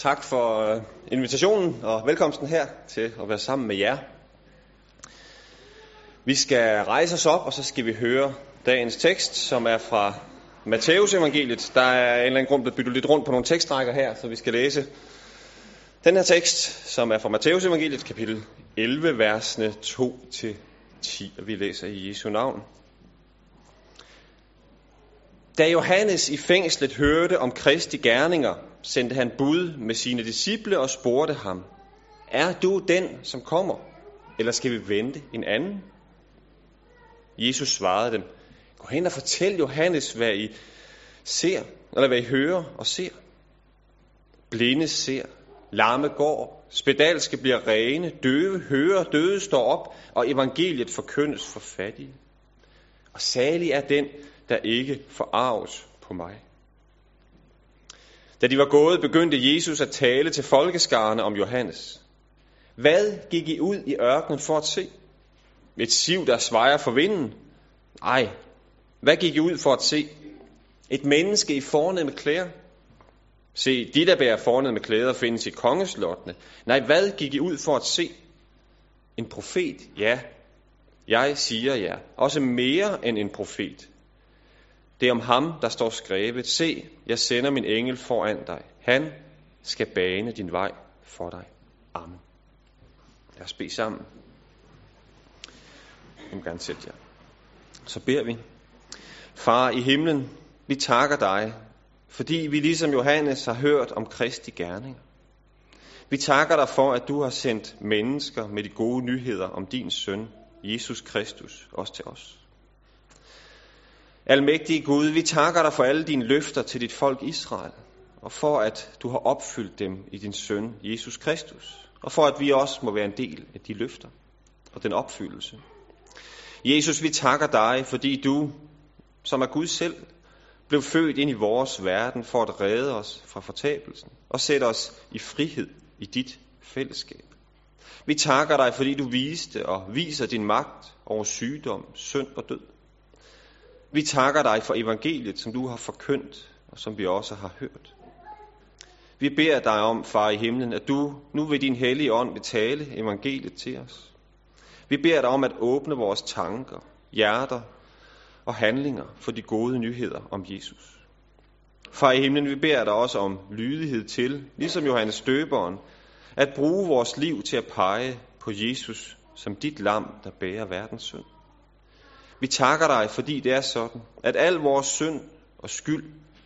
Tak for øh, invitationen og velkomsten her til at være sammen med jer. Vi skal rejse os op, og så skal vi høre dagens tekst, som er fra Matteus evangeliet. Der er en eller anden grund blevet byttet lidt rundt på nogle tekstrækker her, så vi skal læse den her tekst, som er fra Matteus evangeliet, kapitel 11, versene 2-10, og vi læser i Jesu navn. Da Johannes i fængslet hørte om Kristi gerninger, sendte han bud med sine disciple og spurgte ham, Er du den, som kommer, eller skal vi vente en anden? Jesus svarede dem, Gå hen og fortæl Johannes, hvad I ser, eller hvad I hører og ser. Blinde ser, lamme går, spedalske bliver rene, døve hører, døde står op, og evangeliet forkyndes for fattige. Og salig er den, der ikke forarves på mig. Da de var gået, begyndte Jesus at tale til folkeskarne om Johannes. Hvad gik I ud i ørkenen for at se? Et siv, der svejer for vinden? Nej. Hvad gik I ud for at se? Et menneske i fornemme klæder? Se, de der bærer fornemme klæder findes i kongeslottene. Nej, hvad gik I ud for at se? En profet, ja. Jeg siger ja. Også mere end en profet. Det er om ham, der står skrevet. Se, jeg sender min engel foran dig. Han skal bane din vej for dig. Amen. Lad os bede sammen. Jeg må gerne sætte jer. Så beder vi. Far i himlen, vi takker dig, fordi vi ligesom Johannes har hørt om Kristi gerning. Vi takker dig for, at du har sendt mennesker med de gode nyheder om din søn, Jesus Kristus, også til os. Almægtige Gud, vi takker dig for alle dine løfter til dit folk Israel, og for at du har opfyldt dem i din søn Jesus Kristus, og for at vi også må være en del af de løfter og den opfyldelse. Jesus, vi takker dig, fordi du, som er Gud selv, blev født ind i vores verden for at redde os fra fortabelsen og sætte os i frihed i dit fællesskab. Vi takker dig, fordi du viste og viser din magt over sygdom, synd og død. Vi takker dig for evangeliet, som du har forkyndt, og som vi også har hørt. Vi beder dig om, far i himlen, at du nu ved din hellige ånd vil tale evangeliet til os. Vi beder dig om at åbne vores tanker, hjerter og handlinger for de gode nyheder om Jesus. Far i himlen, vi beder dig også om lydighed til, ligesom Johannes Døberen, at bruge vores liv til at pege på Jesus som dit lam, der bærer verdens synd. Vi takker dig, fordi det er sådan, at al vores synd og skyld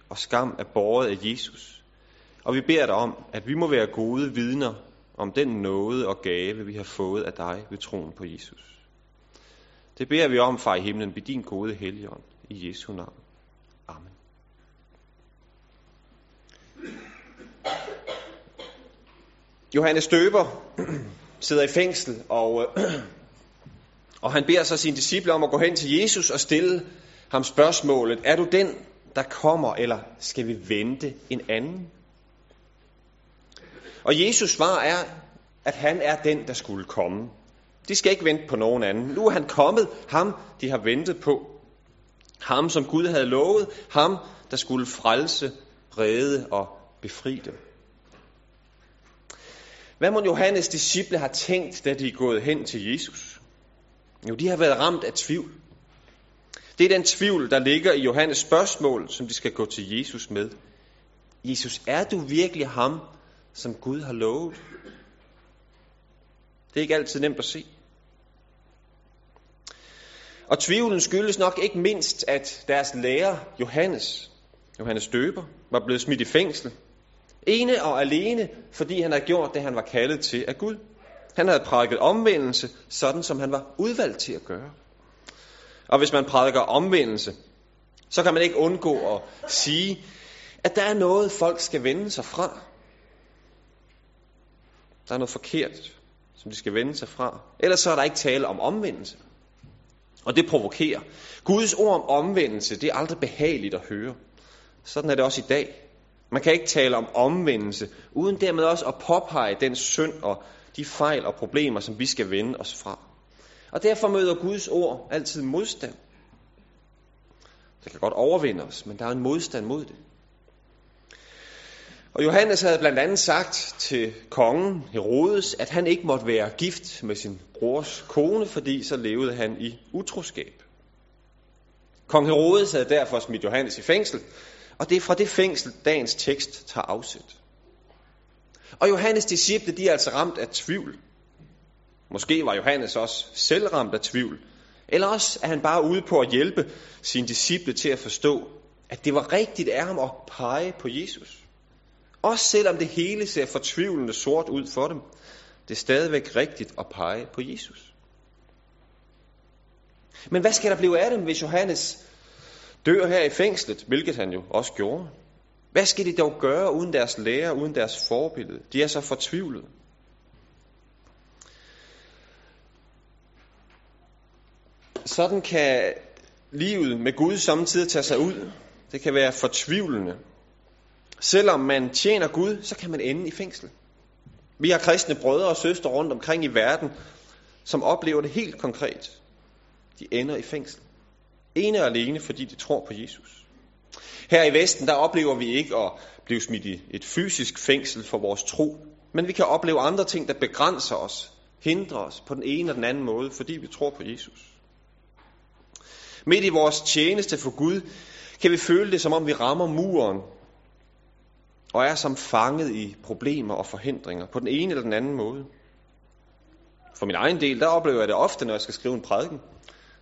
og skam er båret af Jesus. Og vi beder dig om, at vi må være gode vidner om den nåde og gave, vi har fået af dig ved troen på Jesus. Det beder vi om, far i himlen, ved din gode helligånd, i Jesu navn. Amen. Johannes Døber sidder i fængsel, og og han beder så sine disciple om at gå hen til Jesus og stille ham spørgsmålet, er du den, der kommer, eller skal vi vente en anden? Og Jesus svar er, at han er den, der skulle komme. De skal ikke vente på nogen anden. Nu er han kommet, ham de har ventet på. Ham, som Gud havde lovet. Ham, der skulle frelse, redde og befri dem. Hvad må Johannes disciple har tænkt, da de er gået hen til Jesus? Jo, de har været ramt af tvivl. Det er den tvivl, der ligger i Johannes spørgsmål, som de skal gå til Jesus med. Jesus, er du virkelig ham, som Gud har lovet? Det er ikke altid nemt at se. Og tvivlen skyldes nok ikke mindst, at deres lærer, Johannes, Johannes Døber, var blevet smidt i fængsel. Ene og alene, fordi han havde gjort det, han var kaldet til af Gud. Han havde prædiket omvendelse, sådan som han var udvalgt til at gøre. Og hvis man prædiker omvendelse, så kan man ikke undgå at sige, at der er noget, folk skal vende sig fra. Der er noget forkert, som de skal vende sig fra. Ellers så er der ikke tale om omvendelse. Og det provokerer. Guds ord om omvendelse, det er aldrig behageligt at høre. Sådan er det også i dag. Man kan ikke tale om omvendelse, uden dermed også at påpege den synd og de fejl og problemer, som vi skal vende os fra. Og derfor møder Guds ord altid modstand. Det kan godt overvinde os, men der er en modstand mod det. Og Johannes havde blandt andet sagt til kongen Herodes, at han ikke måtte være gift med sin brors kone, fordi så levede han i utroskab. Kong Herodes havde derfor smidt Johannes i fængsel, og det er fra det fængsel, dagens tekst tager afsæt. Og Johannes disciple, de er altså ramt af tvivl. Måske var Johannes også selv ramt af tvivl. Eller også er han bare ude på at hjælpe sine disciple til at forstå, at det var rigtigt af ham at pege på Jesus. Også selvom det hele ser fortvivlende sort ud for dem. Det er stadigvæk rigtigt at pege på Jesus. Men hvad skal der blive af dem, hvis Johannes dør her i fængslet, hvilket han jo også gjorde? Hvad skal de dog gøre uden deres lærer, uden deres forbillede? De er så fortvivlede. Sådan kan livet med Gud samtidig tage sig ud. Det kan være fortvivlende. Selvom man tjener Gud, så kan man ende i fængsel. Vi har kristne brødre og søstre rundt omkring i verden, som oplever det helt konkret. De ender i fængsel. Ene og alene, fordi de tror på Jesus. Her i Vesten, der oplever vi ikke at blive smidt i et fysisk fængsel for vores tro, men vi kan opleve andre ting, der begrænser os, hindrer os på den ene og den anden måde, fordi vi tror på Jesus. Midt i vores tjeneste for Gud, kan vi føle det, som om vi rammer muren, og er som fanget i problemer og forhindringer på den ene eller den anden måde. For min egen del, der oplever jeg det ofte, når jeg skal skrive en prædiken.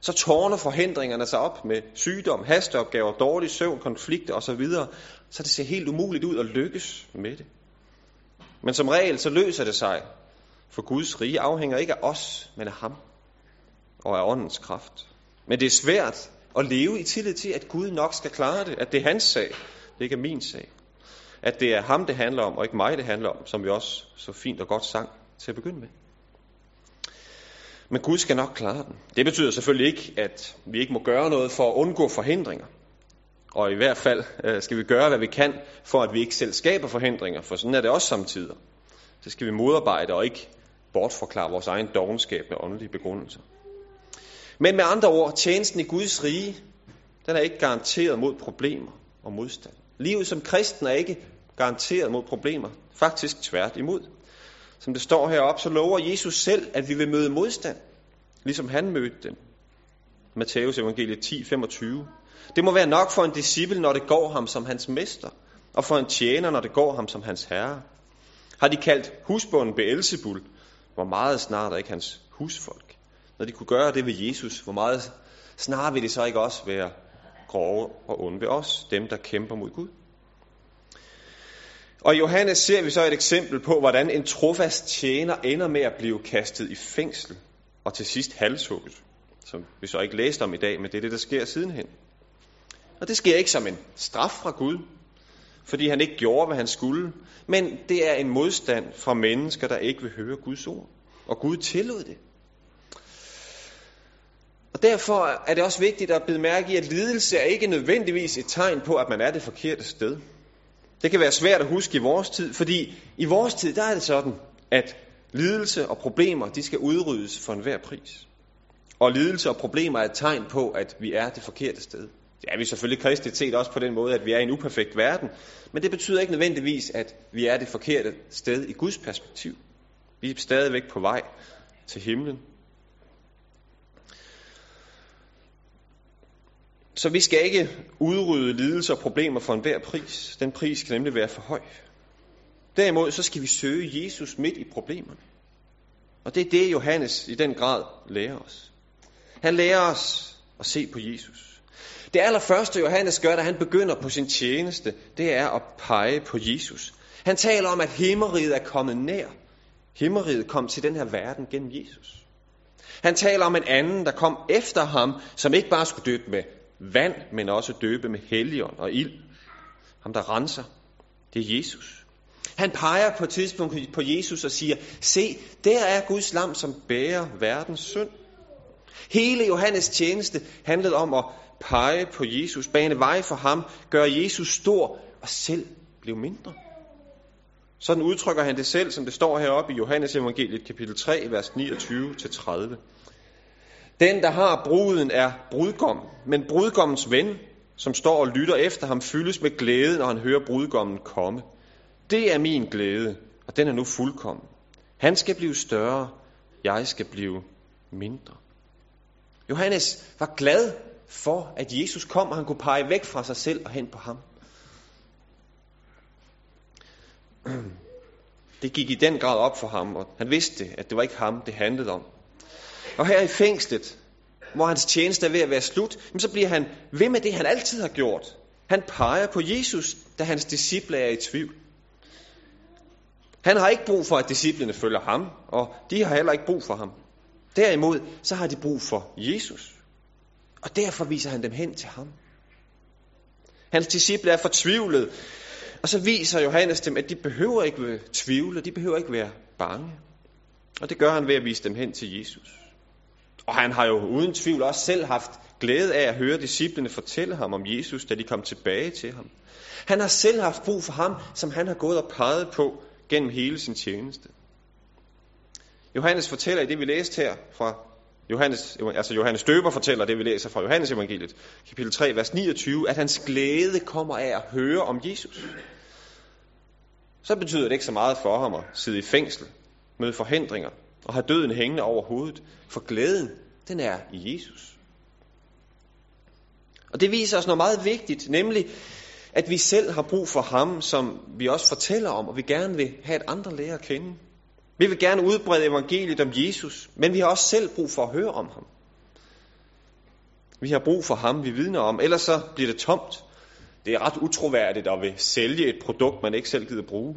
Så tårner forhindringerne sig op med sygdom, hasteopgaver, dårlig søvn, konflikter osv., så det ser helt umuligt ud at lykkes med det. Men som regel, så løser det sig, for Guds rige afhænger ikke af os, men af ham og af åndens kraft. Men det er svært at leve i tillid til, at Gud nok skal klare det, at det er hans sag, det ikke er min sag. At det er ham, det handler om, og ikke mig, det handler om, som vi også så fint og godt sang til at begynde med. Men Gud skal nok klare den. Det betyder selvfølgelig ikke, at vi ikke må gøre noget for at undgå forhindringer. Og i hvert fald øh, skal vi gøre, hvad vi kan, for at vi ikke selv skaber forhindringer, for sådan er det også samtidig. Det skal vi modarbejde og ikke bortforklare vores egen dogenskab med åndelige begrundelser. Men med andre ord, tjenesten i Guds rige, den er ikke garanteret mod problemer og modstand. Livet som kristen er ikke garanteret mod problemer. Faktisk tvært imod. Som det står heroppe, så lover Jesus selv, at vi vil møde modstand, ligesom han mødte den. Matteus evangeliet 10, 25. Det må være nok for en disciple, når det går ham som hans mester, og for en tjener, når det går ham som hans herre. Har de kaldt husbunden Beelzebul, hvor meget snart er ikke hans husfolk. Når de kunne gøre det ved Jesus, hvor meget snart vil det så ikke også være grove og onde ved os, dem der kæmper mod Gud. Og i Johannes ser vi så et eksempel på, hvordan en trofast tjener ender med at blive kastet i fængsel og til sidst halshugget, som vi så ikke læste om i dag, men det er det, der sker sidenhen. Og det sker ikke som en straf fra Gud, fordi han ikke gjorde, hvad han skulle, men det er en modstand fra mennesker, der ikke vil høre Guds ord. Og Gud tillod det. Og derfor er det også vigtigt at bemærke i, at lidelse er ikke nødvendigvis et tegn på, at man er det forkerte sted. Det kan være svært at huske i vores tid, fordi i vores tid, der er det sådan, at lidelse og problemer, de skal udryddes for enhver pris. Og lidelse og problemer er et tegn på, at vi er det forkerte sted. Det er vi selvfølgelig kristigt set også på den måde, at vi er i en uperfekt verden, men det betyder ikke nødvendigvis, at vi er det forkerte sted i Guds perspektiv. Vi er stadigvæk på vej til himlen, Så vi skal ikke udrydde lidelser og problemer for enhver pris. Den pris kan nemlig være for høj. Derimod så skal vi søge Jesus midt i problemerne. Og det er det, Johannes i den grad lærer os. Han lærer os at se på Jesus. Det allerførste, Johannes gør, da han begynder på sin tjeneste, det er at pege på Jesus. Han taler om, at himmeriget er kommet nær. Himmeriget kom til den her verden gennem Jesus. Han taler om en anden, der kom efter ham, som ikke bare skulle dø med vand, men også døbe med helligånd og ild. Ham, der renser, det er Jesus. Han peger på et tidspunkt på Jesus og siger, se, der er Guds lam, som bærer verdens synd. Hele Johannes tjeneste handlede om at pege på Jesus, bane vej for ham, gøre Jesus stor og selv blive mindre. Sådan udtrykker han det selv, som det står heroppe i Johannes evangeliet kapitel 3, vers 29-30. Den, der har bruden, er brudgom, men brudgommens ven, som står og lytter efter ham, fyldes med glæde, når han hører brudgommen komme. Det er min glæde, og den er nu fuldkommen. Han skal blive større, jeg skal blive mindre. Johannes var glad for, at Jesus kom, og han kunne pege væk fra sig selv og hen på ham. Det gik i den grad op for ham, og han vidste, at det var ikke ham, det handlede om. Og her i fængslet, hvor hans tjeneste er ved at være slut, så bliver han ved med det, han altid har gjort. Han peger på Jesus, da hans disciple er i tvivl. Han har ikke brug for, at disciplene følger ham, og de har heller ikke brug for ham. Derimod, så har de brug for Jesus. Og derfor viser han dem hen til ham. Hans disciple er fortvivlet, og så viser Johannes dem, at de behøver ikke tvivle, de behøver ikke være bange. Og det gør han ved at vise dem hen til Jesus. Og han har jo uden tvivl også selv haft glæde af at høre disciplene fortælle ham om Jesus, da de kom tilbage til ham. Han har selv haft brug for ham, som han har gået og peget på gennem hele sin tjeneste. Johannes fortæller i det, vi læste her fra Johannes, altså Johannes Døber fortæller det, vi læser fra Johannes evangeliet, kapitel 3, vers 29, at hans glæde kommer af at høre om Jesus. Så betyder det ikke så meget for ham at sidde i fængsel, møde forhindringer og have døden hængende over hovedet, for glæden, den er i Jesus. Og det viser os noget meget vigtigt, nemlig at vi selv har brug for ham, som vi også fortæller om, og vi gerne vil have, at andre lærer at kende. Vi vil gerne udbrede evangeliet om Jesus, men vi har også selv brug for at høre om ham. Vi har brug for ham, vi vidner om, ellers så bliver det tomt. Det er ret utroværdigt at vil sælge et produkt, man ikke selv gider bruge.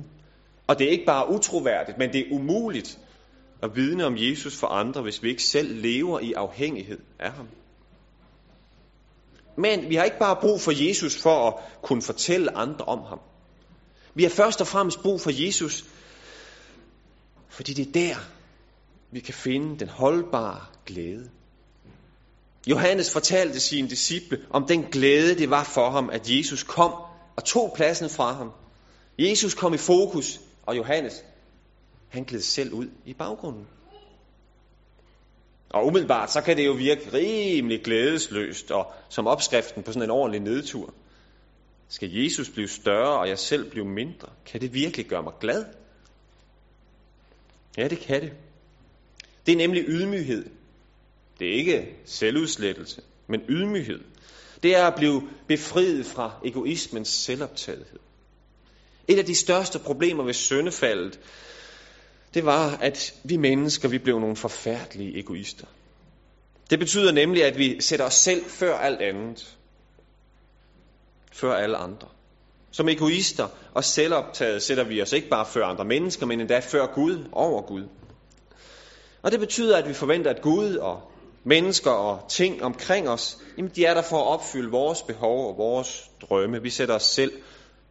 Og det er ikke bare utroværdigt, men det er umuligt at vidne om Jesus for andre, hvis vi ikke selv lever i afhængighed af ham. Men vi har ikke bare brug for Jesus for at kunne fortælle andre om ham. Vi har først og fremmest brug for Jesus, fordi det er der, vi kan finde den holdbare glæde. Johannes fortalte sine disciple om den glæde, det var for ham, at Jesus kom og tog pladsen fra ham. Jesus kom i fokus, og Johannes, han gled selv ud i baggrunden. Og umiddelbart, så kan det jo virke rimelig glædesløst, og som opskriften på sådan en ordentlig nedtur. Skal Jesus blive større, og jeg selv blive mindre? Kan det virkelig gøre mig glad? Ja, det kan det. Det er nemlig ydmyghed. Det er ikke selvudslettelse, men ydmyghed. Det er at blive befriet fra egoismens selvoptagethed. Et af de største problemer ved syndefaldet, det var, at vi mennesker, vi blev nogle forfærdelige egoister. Det betyder nemlig, at vi sætter os selv før alt andet. Før alle andre. Som egoister og selvoptaget sætter vi os ikke bare før andre mennesker, men endda før Gud, over Gud. Og det betyder, at vi forventer, at Gud og mennesker og ting omkring os, jamen de er der for at opfylde vores behov og vores drømme. Vi sætter os selv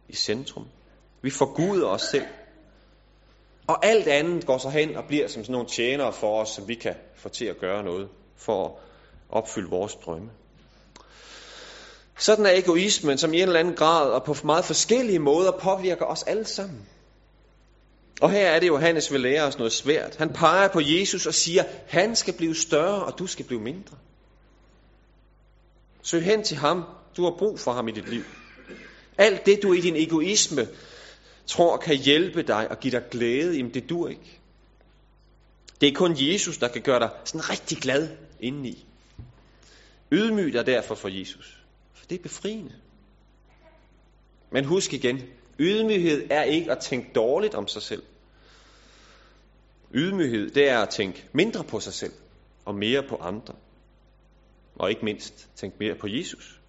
i centrum. Vi forguder os selv. Og alt andet går så hen og bliver som sådan nogle tjenere for os, som vi kan få til at gøre noget for at opfylde vores drømme. Sådan er egoismen, som i en eller anden grad og på meget forskellige måder påvirker os alle sammen. Og her er det Johannes vil lære os noget svært. Han peger på Jesus og siger, han skal blive større, og du skal blive mindre. Søg hen til ham. Du har brug for ham i dit liv. Alt det, du i din egoisme tror kan hjælpe dig og give dig glæde, jamen det dur ikke. Det er kun Jesus, der kan gøre dig sådan rigtig glad indeni. Ydmyg dig derfor for Jesus. For det er befriende. Men husk igen, ydmyghed er ikke at tænke dårligt om sig selv. Ydmyghed, det er at tænke mindre på sig selv og mere på andre. Og ikke mindst tænke mere på Jesus.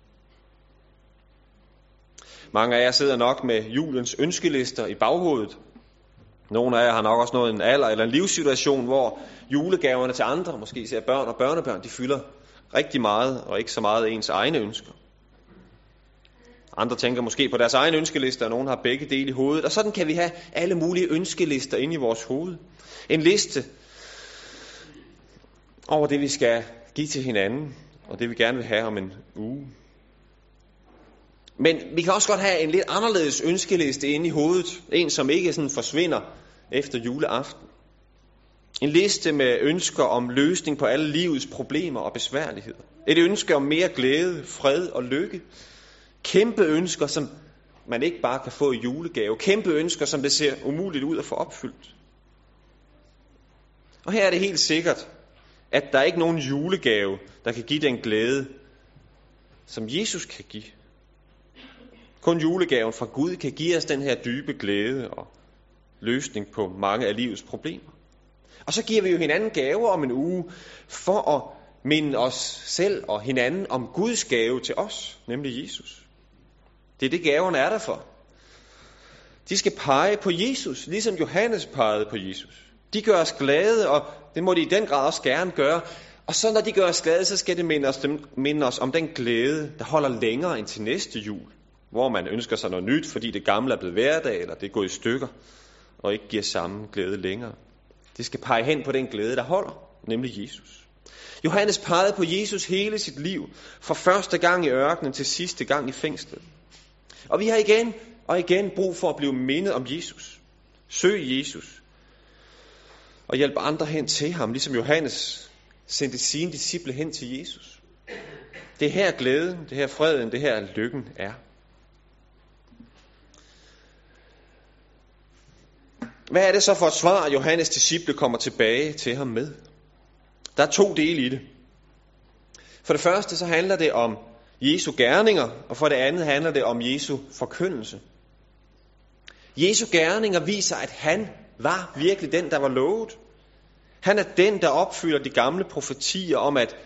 Mange af jer sidder nok med julens ønskelister i baghovedet. Nogle af jer har nok også nået en alder eller en livssituation, hvor julegaverne til andre, måske især børn og børnebørn, de fylder rigtig meget, og ikke så meget ens egne ønsker. Andre tænker måske på deres egen ønskeliste, og nogen har begge dele i hovedet. Og sådan kan vi have alle mulige ønskelister inde i vores hoved. En liste over det, vi skal give til hinanden, og det vi gerne vil have om en uge. Men vi kan også godt have en lidt anderledes ønskeliste inde i hovedet. En, som ikke sådan forsvinder efter juleaften. En liste med ønsker om løsning på alle livets problemer og besværligheder. Et ønske om mere glæde, fred og lykke. Kæmpe ønsker, som man ikke bare kan få i julegave. Kæmpe ønsker, som det ser umuligt ud at få opfyldt. Og her er det helt sikkert, at der er ikke nogen julegave, der kan give den glæde, som Jesus kan give. Kun julegaven fra Gud kan give os den her dybe glæde og løsning på mange af livets problemer. Og så giver vi jo hinanden gaver om en uge for at minde os selv og hinanden om Guds gave til os, nemlig Jesus. Det er det, gaverne er der for. De skal pege på Jesus, ligesom Johannes pegede på Jesus. De gør os glade, og det må de i den grad også gerne gøre. Og så når de gør os glade, så skal det minde os, minde os om den glæde, der holder længere end til næste jul. Hvor man ønsker sig noget nyt, fordi det gamle er blevet hverdag, eller det er gået i stykker, og ikke giver samme glæde længere. Det skal pege hen på den glæde, der holder, nemlig Jesus. Johannes pegede på Jesus hele sit liv, fra første gang i ørkenen til sidste gang i fængslet. Og vi har igen og igen brug for at blive mindet om Jesus. Søg Jesus. Og hjælp andre hen til ham, ligesom Johannes sendte sine disciple hen til Jesus. Det er her glæden, det her freden, det her lykken er. Hvad er det så for et svar, Johannes disciple kommer tilbage til ham med? Der er to dele i det. For det første så handler det om Jesu gerninger, og for det andet handler det om Jesu forkyndelse. Jesu gerninger viser, at han var virkelig den, der var lovet. Han er den, der opfylder de gamle profetier om, at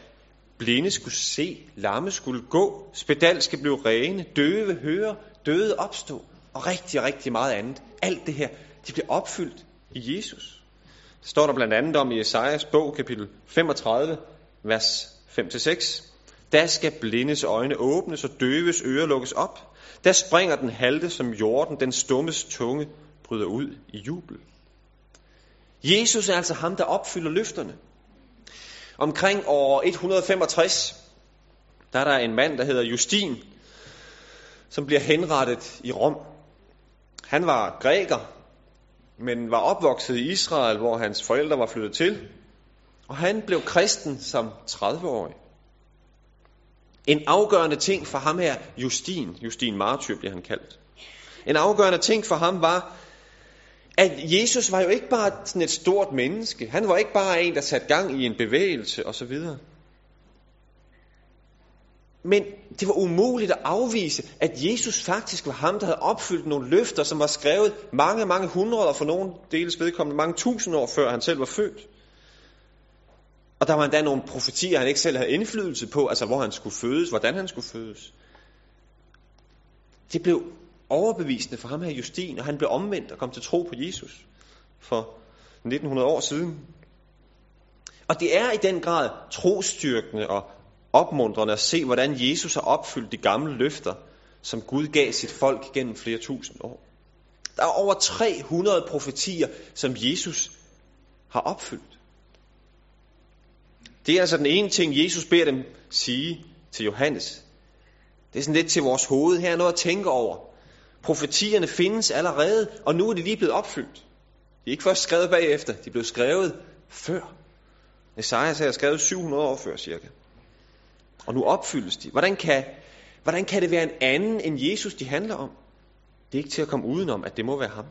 blinde skulle se, lamme skulle gå, spedalske blev blive rene, døve høre, døde opstå, og rigtig, rigtig meget andet. Alt det her, det bliver opfyldt i Jesus. Det står der blandt andet om i Esajas bog, kapitel 35, vers 5-6. Der skal blindes øjne åbnes og døves ører lukkes op. Der springer den halte som jorden, den stummes tunge bryder ud i jubel. Jesus er altså ham, der opfylder løfterne. Omkring år 165, der er der en mand, der hedder Justin, som bliver henrettet i Rom. Han var græker, men var opvokset i Israel, hvor hans forældre var flyttet til. Og han blev kristen som 30-årig. En afgørende ting for ham her, Justin, Justin Martyr bliver han kaldt. En afgørende ting for ham var, at Jesus var jo ikke bare sådan et stort menneske. Han var ikke bare en, der satte gang i en bevægelse osv. Men det var umuligt at afvise, at Jesus faktisk var ham, der havde opfyldt nogle løfter, som var skrevet mange, mange hundrede, og for nogle deles vedkommende mange tusind år før han selv var født. Og der var endda nogle profetier, han ikke selv havde indflydelse på, altså hvor han skulle fødes, hvordan han skulle fødes. Det blev overbevisende for ham her Justin, og han blev omvendt og kom til tro på Jesus for 1900 år siden. Og det er i den grad trostyrkende og opmuntrende at se, hvordan Jesus har opfyldt de gamle løfter, som Gud gav sit folk gennem flere tusind år. Der er over 300 profetier, som Jesus har opfyldt. Det er altså den ene ting, Jesus beder dem sige til Johannes. Det er sådan lidt til vores hoved. Her er noget at tænke over. Profetierne findes allerede, og nu er de lige blevet opfyldt. De er ikke først skrevet bagefter, de blev skrevet før. Esajas er skrevet 700 år før cirka. Og nu opfyldes de. Hvordan kan, hvordan kan det være en anden end Jesus, de handler om? Det er ikke til at komme udenom, at det må være ham.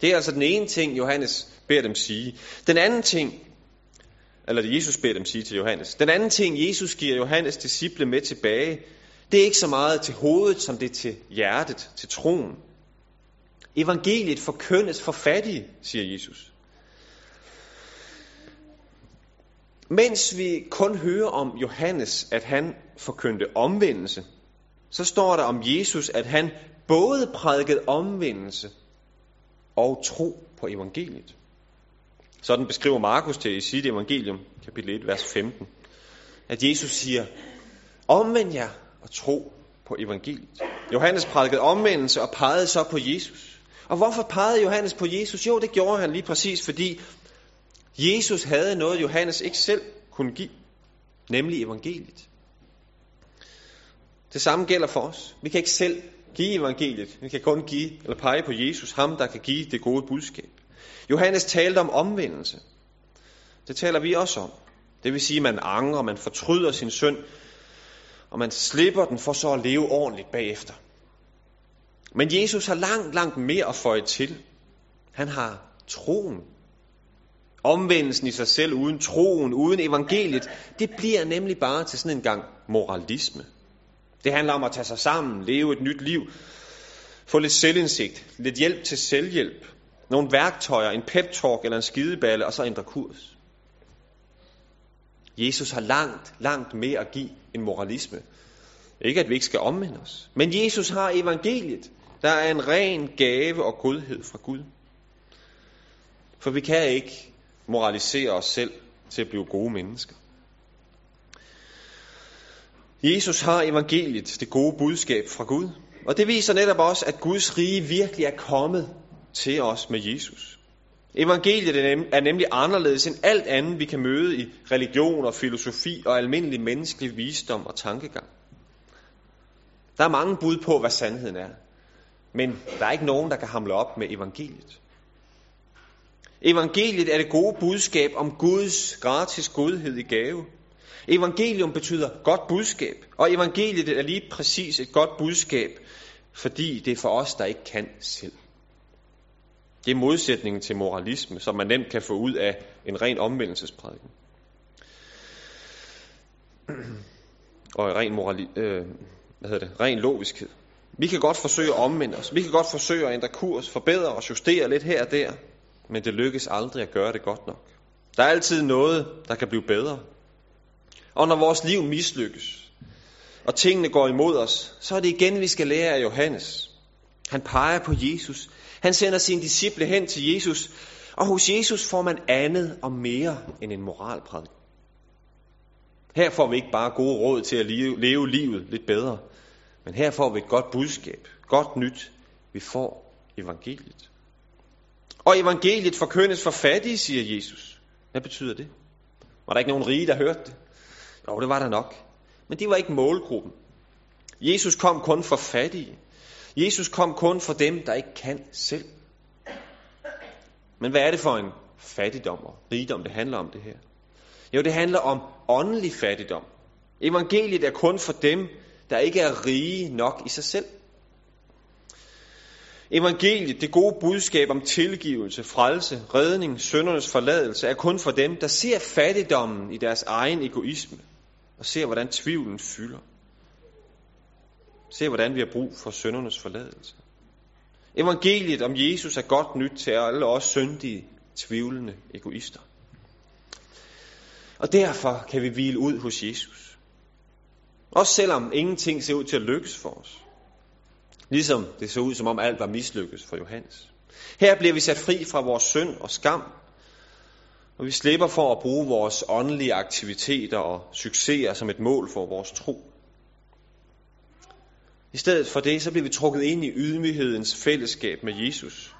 Det er altså den ene ting, Johannes beder dem sige. Den anden ting, eller det Jesus beder dem sige til Johannes. Den anden ting, Jesus giver Johannes disciple med tilbage, det er ikke så meget til hovedet, som det er til hjertet, til troen. Evangeliet forkyndes for fattige, siger Jesus. Mens vi kun hører om Johannes, at han forkyndte omvendelse, så står der om Jesus, at han både prædikede omvendelse og tro på evangeliet. Sådan beskriver Markus det i sit evangelium, kapitel 1, vers 15. At Jesus siger, omvend jer og tro på evangeliet. Johannes prædikede omvendelse og pegede så på Jesus. Og hvorfor pegede Johannes på Jesus? Jo, det gjorde han lige præcis, fordi Jesus havde noget, Johannes ikke selv kunne give, nemlig evangeliet. Det samme gælder for os. Vi kan ikke selv give evangeliet. Vi kan kun give eller pege på Jesus, ham der kan give det gode budskab. Johannes talte om omvendelse. Det taler vi også om. Det vil sige, at man angrer, man fortryder sin synd, og man slipper den for så at leve ordentligt bagefter. Men Jesus har langt, langt mere at føje til. Han har troen. Omvendelsen i sig selv uden troen, uden evangeliet, det bliver nemlig bare til sådan en gang moralisme. Det handler om at tage sig sammen, leve et nyt liv, få lidt selvindsigt, lidt hjælp til selvhjælp, nogle værktøjer, en pep-talk eller en skideballe, og så ændre kurs. Jesus har langt, langt mere at give end moralisme. Ikke at vi ikke skal omvende os. Men Jesus har evangeliet. Der er en ren gave og godhed fra Gud. For vi kan ikke moralisere os selv til at blive gode mennesker. Jesus har evangeliet, det gode budskab fra Gud. Og det viser netop også, at Guds rige virkelig er kommet til os med Jesus. Evangeliet er nemlig anderledes end alt andet, vi kan møde i religion og filosofi og almindelig menneskelig visdom og tankegang. Der er mange bud på, hvad sandheden er. Men der er ikke nogen, der kan hamle op med evangeliet. Evangeliet er det gode budskab om Guds gratis godhed i gave. Evangelium betyder godt budskab, og evangeliet er lige præcis et godt budskab, fordi det er for os, der ikke kan selv. Det er modsætningen til moralisme, som man nemt kan få ud af en ren omvendelsesprædiken. Og ren, morali, øh, hvad hedder det, ren logiskhed. Vi kan godt forsøge at omvende os. Vi kan godt forsøge at ændre kurs, forbedre og justere lidt her og der. Men det lykkes aldrig at gøre det godt nok. Der er altid noget, der kan blive bedre. Og når vores liv mislykkes, og tingene går imod os, så er det igen, vi skal lære af Johannes. Han peger på Jesus. Han sender sine disciple hen til Jesus, og hos Jesus får man andet og mere end en moralprædik. Her får vi ikke bare gode råd til at leve, leve livet lidt bedre, men her får vi et godt budskab, godt nyt. Vi får evangeliet. Og evangeliet forkyndes for fattige, siger Jesus. Hvad betyder det? Var der ikke nogen rige, der hørte det? Jo, det var der nok. Men det var ikke målgruppen. Jesus kom kun for fattige. Jesus kom kun for dem, der ikke kan selv. Men hvad er det for en fattigdom og rigdom, det handler om det her? Jo, det handler om åndelig fattigdom. Evangeliet er kun for dem, der ikke er rige nok i sig selv. Evangeliet, det gode budskab om tilgivelse, frelse, redning, søndernes forladelse, er kun for dem, der ser fattigdommen i deres egen egoisme, og ser, hvordan tvivlen fylder. Ser, hvordan vi har brug for søndernes forladelse. Evangeliet om Jesus er godt nyt til alle os syndige, tvivlende egoister. Og derfor kan vi hvile ud hos Jesus. Også selvom ingenting ser ud til at lykkes for os. Ligesom det så ud, som om alt var mislykkes for Johannes. Her bliver vi sat fri fra vores synd og skam, og vi slipper for at bruge vores åndelige aktiviteter og succeser som et mål for vores tro. I stedet for det, så bliver vi trukket ind i ydmyghedens fællesskab med Jesus,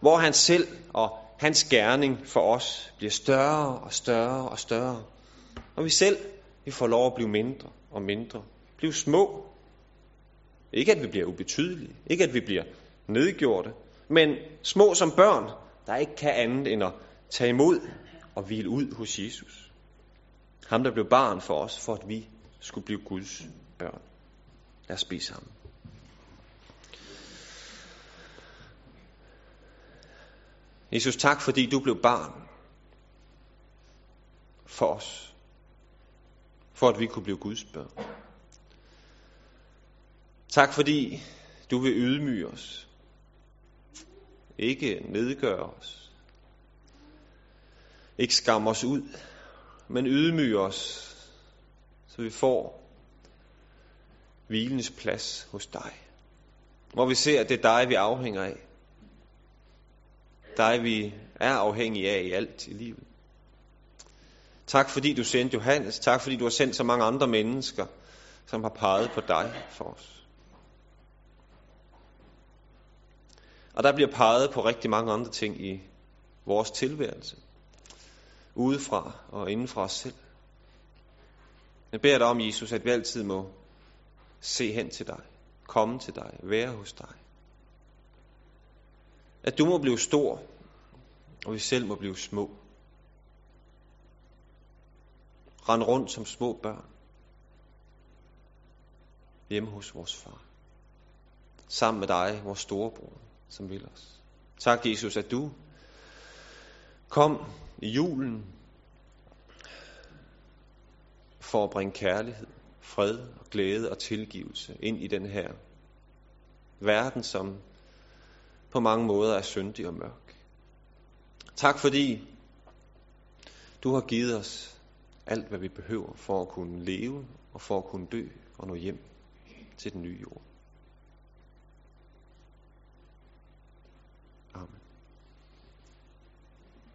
hvor han selv og hans gerning for os bliver større og større og større. Og vi selv, vi får lov at blive mindre og mindre. Blive små ikke at vi bliver ubetydelige, ikke at vi bliver nedgjorte, men små som børn, der ikke kan andet end at tage imod og hvile ud hos Jesus. Ham, der blev barn for os, for at vi skulle blive Guds børn. Lad os bede sammen. Jesus, tak fordi du blev barn for os, for at vi kunne blive Guds børn. Tak fordi du vil ydmyge os. Ikke nedgøre os. Ikke skamme os ud, men ydmyge os, så vi får hvilens plads hos dig. Hvor vi ser, at det er dig, vi afhænger af. Dig, vi er afhængige af i alt i livet. Tak fordi du sendte Johannes. Tak fordi du har sendt så mange andre mennesker, som har peget på dig for os. Og der bliver peget på rigtig mange andre ting i vores tilværelse. Udefra og indenfra os selv. Jeg beder dig om, Jesus, at vi altid må se hen til dig. Komme til dig. Være hos dig. At du må blive stor, og vi selv må blive små. Rend rundt som små børn. Hjemme hos vores far. sammen med dig, vores storebror, som vil os. Tak, Jesus, at du kom i julen for at bringe kærlighed, fred og glæde og tilgivelse ind i den her verden, som på mange måder er syndig og mørk. Tak fordi du har givet os alt, hvad vi behøver for at kunne leve og for at kunne dø og nå hjem til den nye jord.